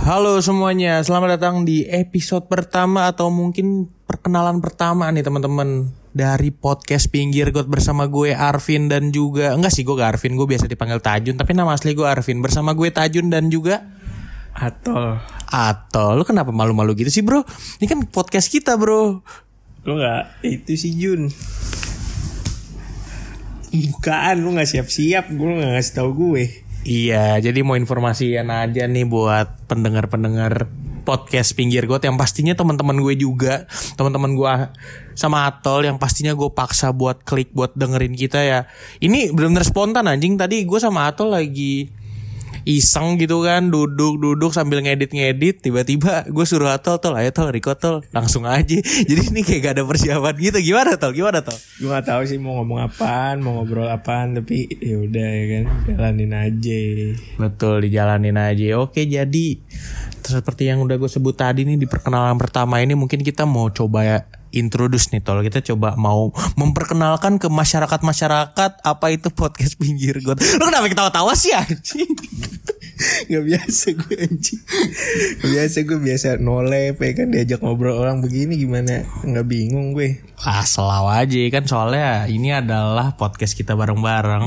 Halo semuanya, selamat datang di episode pertama atau mungkin perkenalan pertama nih teman-teman dari podcast Pinggir Got bersama gue Arvin dan juga enggak sih gue gak Arvin, gue biasa dipanggil Tajun tapi nama asli gue Arvin bersama gue Tajun dan juga Atol Atol. Lu kenapa malu-malu gitu sih bro? Ini kan podcast kita bro. Lu gak Itu si Jun Bukaan lu gak siap-siap Gue gak ngasih tau gue Iya, jadi mau informasian aja nih buat pendengar-pendengar podcast pinggir got yang pastinya teman-teman gue juga, teman-teman gue sama Atol yang pastinya gue paksa buat klik buat dengerin kita ya. Ini benar-benar spontan anjing. Tadi gue sama Atol lagi iseng gitu kan duduk-duduk sambil ngedit-ngedit tiba-tiba gue suruh Atol tol ayo tol record tol. Langsung aja. Jadi ini kayak gak ada persiapan gitu. Gimana tol? Gimana tol? Gue gak tahu sih mau ngomong apaan Mau ngobrol apaan Tapi ya udah ya kan Jalanin aja. Betul dijalanin aja. Oke jadi seperti yang udah gue sebut tadi nih di perkenalan pertama ini mungkin kita mau coba ya introduce nih tol. Kita coba mau memperkenalkan ke masyarakat masyarakat apa itu podcast pinggir got. Lu kenapa ketawa-tawa sih anjing? Gak biasa gue anjing. Biasa gue biasa nolep ya kan Diajak ngobrol orang begini gimana? Gak bingung gue. Ah selaw aja kan. Soalnya ini adalah podcast kita bareng-bareng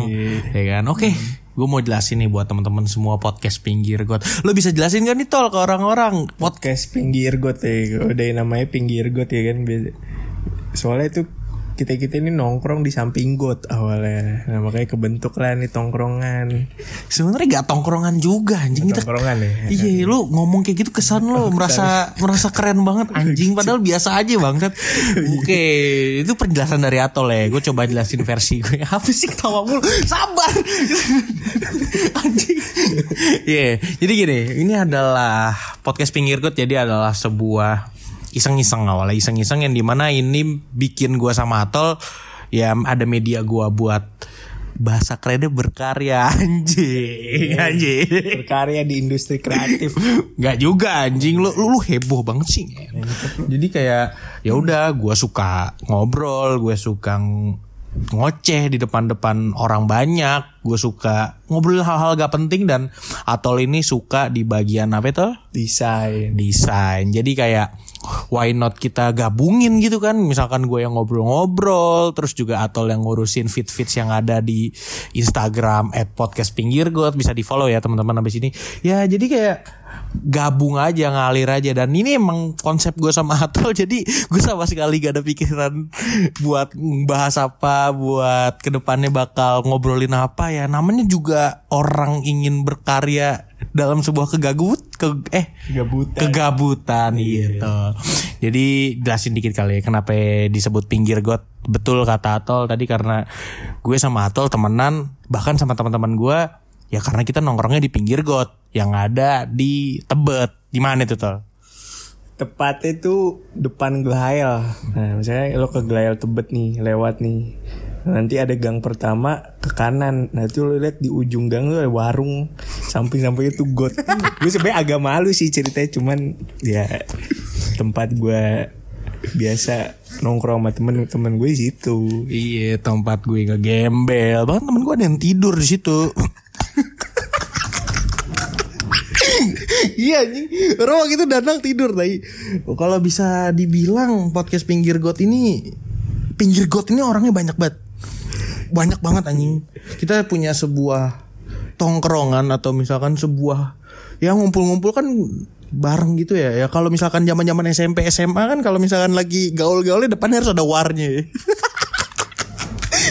ya kan? Oke gue mau jelasin nih buat teman-teman semua podcast pinggir got. Lo bisa jelasin gak nih tol ke orang-orang? Pod- Podcast pinggir got ya Udah namanya pinggir got ya kan Soalnya itu kita-kita ini nongkrong di samping got awalnya Nah makanya kebentuk lah nih tongkrongan sebenarnya gak tongkrongan juga anjing kita Tongkrongan ya Iya, lu ngomong kayak gitu kesan lu merasa merasa keren banget anjing padahal biasa aja banget. Oke, itu penjelasan dari Atol ya. Gue coba jelasin versi gue. Apa sih ketawa mulu? Sabar. anjing. Iya, jadi gini, ini adalah podcast pinggir got jadi adalah sebuah iseng-iseng awalnya. Iseng-iseng yang di mana ini bikin gue sama Atol ya ada media gue buat bahasa kerennya berkarya anjing anjing. Berkarya di industri kreatif. Nggak juga anjing. Lu, lu lu heboh banget sih. Jadi kayak ya udah gue suka ngobrol, gue suka ng- ngoceh di depan-depan orang banyak, gue suka ngobrol hal-hal gak penting dan Atol ini suka di bagian apa itu? Desain Desain. Jadi kayak why not kita gabungin gitu kan? Misalkan gue yang ngobrol-ngobrol, terus juga Atol yang ngurusin feed-feeds yang ada di Instagram at podcast pinggir got bisa di follow ya teman-teman habis ini. Ya jadi kayak gabung aja ngalir aja dan ini emang konsep gue sama Atol jadi gue sama sekali gak ada pikiran buat bahas apa buat ke depannya bakal ngobrolin apa ya namanya juga orang ingin berkarya dalam sebuah kegagut ke eh Gabutan kegabutan gitu. Jadi jelasin dikit kali ya kenapa disebut pinggir got. Betul kata Atol tadi karena gue sama Atol temenan bahkan sama teman-teman gue ya karena kita nongkrongnya di pinggir got yang ada di Tebet. Di mana itu Tol? Tepatnya tuh depan Glail Nah misalnya lo ke Glail Tebet nih Lewat nih Nanti ada gang pertama ke kanan. Nah itu lo lihat di ujung gang tuh ada warung. Samping-sampingnya tuh got. Gue sebenarnya agak malu sih ceritanya Cuman ya tempat gue biasa nongkrong sama temen-temen gue di situ. Iya tempat gue ngegembel. Bahkan temen gue ada yang tidur di situ. Iya anjing. Orang waktu itu datang tidur tadi Kalau bisa dibilang podcast pinggir got ini Pinggir got ini orangnya banyak banget Banyak banget anjing Kita punya sebuah Tongkrongan atau misalkan sebuah Ya ngumpul-ngumpul kan bareng gitu ya ya kalau misalkan zaman zaman SMP SMA kan kalau misalkan lagi gaul-gaulnya depannya harus ada warnya ya.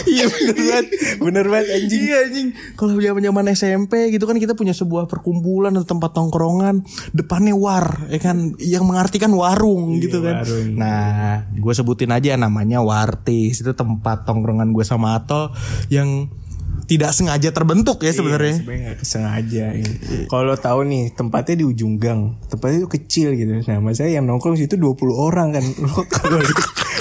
Iya bener banget Bener banget anjing Iya anjing. Kalau zaman-zaman SMP gitu kan kita punya sebuah perkumpulan atau tempat tongkrongan depannya war, ya kan yang mengartikan warung gitu kan. warung. Nah, gue sebutin aja namanya Wartis. Itu tempat tongkrongan gue sama Atol yang tidak sengaja terbentuk ya sebenarnya. Sebenarnya nggak sengaja gitu. Kalau tahu nih tempatnya di ujung gang, tempatnya itu kecil gitu. Nah, maksudnya yang nongkrong situ 20 orang kan. Lo kalau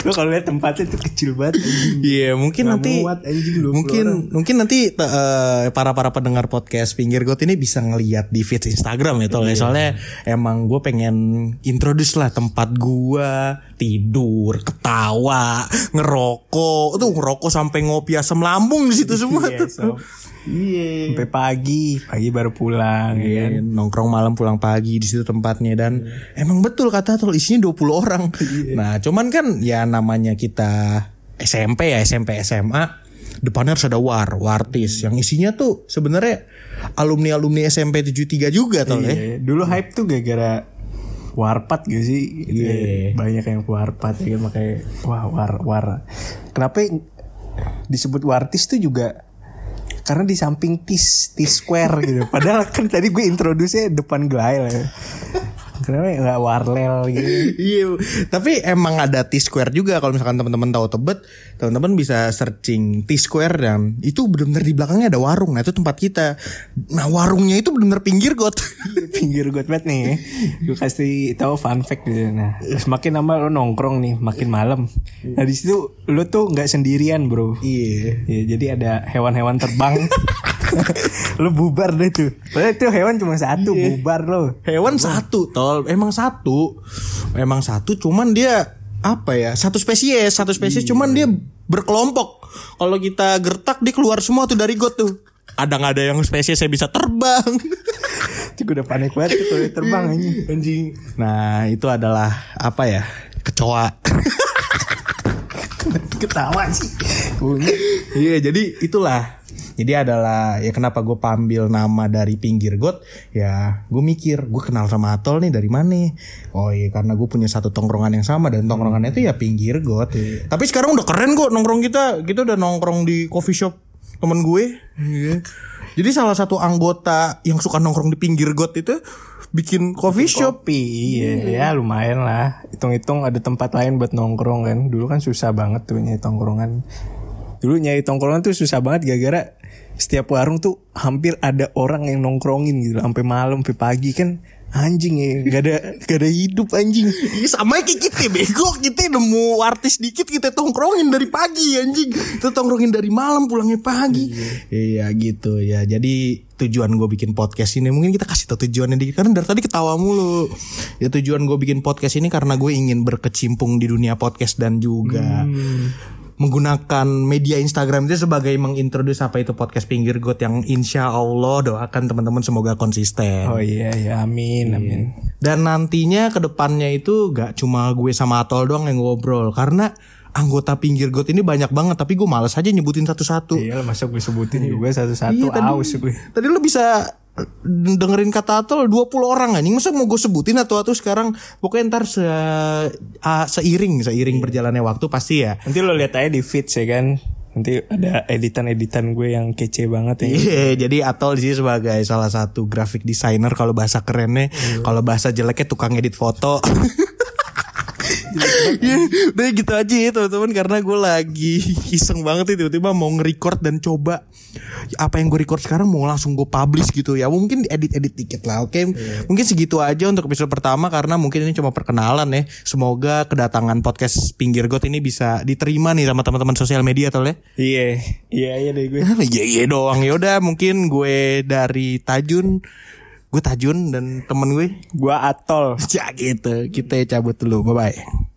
lo kalau lihat tempatnya itu kecil banget. Iya mungkin Nggak nanti muat, anjing, 20 mungkin orang. mungkin nanti para para pendengar podcast pinggir got ini bisa ngelihat di feed Instagram ya Tol ya. soalnya emang gue pengen introduce lah tempat gua tidur ketawa ngerokok tuh ngerokok sampai ngopi asam lambung di situ semua Iya, tuh so. Iya. Sampai pagi, pagi baru pulang ya kan. Iya, nongkrong malam pulang pagi di situ tempatnya dan emang betul kata Atul isinya 20 orang. Nah, cuman kan ya namanya kita SMP ya, SMP SMA depannya harus ada war, wartis yang isinya tuh sebenarnya alumni-alumni SMP 73 juga tuh ya. Iya, Dulu hype tuh gara-gara warpat gitu sih? Gitu ya. Iya. banyak yang warpat ya kan? Makanya wah war war. Kenapa disebut wartis tuh juga karena di samping tis tis square gitu. Padahal kan tadi gue introduce depan glail ya kenapa nggak warlel gitu Iya, tapi emang ada T-Square juga kalau misalkan teman-teman tahu Tebet, teman-teman bisa searching T-Square dan itu benar-benar di belakangnya ada warung. Nah, itu tempat kita. Nah, warungnya itu benar-benar pinggir got. pinggir gue banget nih gue kasih tahu fun fact gitu nah semakin lama lo nongkrong nih makin malam nah di situ lo tuh nggak sendirian bro Iya. Ya, jadi ada hewan-hewan terbang. lu bubar deh tuh. Padahal itu hewan cuma satu, bubar lo. Hewan satu, tol. Emang satu. Emang satu, cuman dia apa ya? Satu spesies, satu spesies cuman dia berkelompok. Kalau kita gertak dia keluar semua tuh dari got tuh. Ada nggak ada yang spesies yang bisa terbang? Gue udah panik banget tuh terbang aja. Anjing. Nah, itu adalah apa ya? Kecoa. Ketawa sih. Iya, jadi itulah. Jadi adalah ya kenapa gue ambil nama dari pinggir got ya gue mikir gue kenal sama Atol nih dari mana oh iya karena gue punya satu tongkrongan yang sama dan tongkrongannya itu ya pinggir got tapi sekarang udah keren kok nongkrong kita kita udah nongkrong di coffee shop temen gue Iya. jadi salah satu anggota yang suka nongkrong di pinggir got itu bikin coffee shop Kopi, iya, ya lumayan lah. Hitung-hitung ada tempat lain buat nongkrong kan. Dulu kan susah banget tuh nyari tongkrongan. Dulu nyari tongkrongan tuh susah banget gara-gara setiap warung tuh hampir ada orang yang nongkrongin gitu sampai malam sampai pagi kan? Anjing ya gak ada gak ada hidup anjing. Iya sama kayak kita bego. Kita nemu artis dikit kita tongkrongin dari pagi anjing. Kita tongkrongin dari malam pulangnya pagi. Iya. Gitu ya. Jadi tujuan gue bikin podcast ini mungkin kita kasih tau tujuannya dikit karena dari tadi ketawa mulu. Ya tujuan gue bikin podcast ini karena gue ingin berkecimpung di dunia podcast dan juga menggunakan media Instagram itu sebagai mengintroduce apa itu podcast pinggir got yang insya Allah doakan teman-teman semoga konsisten. Oh iya ya amin amin. Dan nantinya ke depannya itu gak cuma gue sama Atol doang yang ngobrol. Karena anggota pinggir got ini banyak banget tapi gue males aja nyebutin satu-satu. iya masa gue sebutin juga satu-satu? Iya, tadi- aus gue. Tadi lu bisa dengerin kata Atol 20 orang anjing. Masa mau gue sebutin atau atau sekarang? Pokoknya ntar se ah, seiring seiring berjalannya waktu pasti ya. Nanti lo lihat aja di feeds ya kan? Nanti ada editan-editan gue yang kece banget ya. Iya, jadi Atol sini sebagai salah satu graphic designer kalau bahasa kerennya, kalau bahasa jeleknya tukang edit foto. Ya, udah gitu aja ya teman-teman karena gue lagi iseng banget nih tiba-tiba mau nge-record dan coba apa yang gue record sekarang mau langsung gue publish gitu ya. Mungkin edit-edit dikit lah oke? Mungkin segitu aja untuk episode pertama karena mungkin ini cuma perkenalan ya. Semoga kedatangan podcast pinggir got ini bisa diterima nih sama teman-teman sosial media tol ya? Iya. Iya iya deh gue. Iya iya doang. Ya udah mungkin gue dari Tajun gue Tajun dan temen gue. Gue atol. Ya gitu. Kita cabut dulu. Bye bye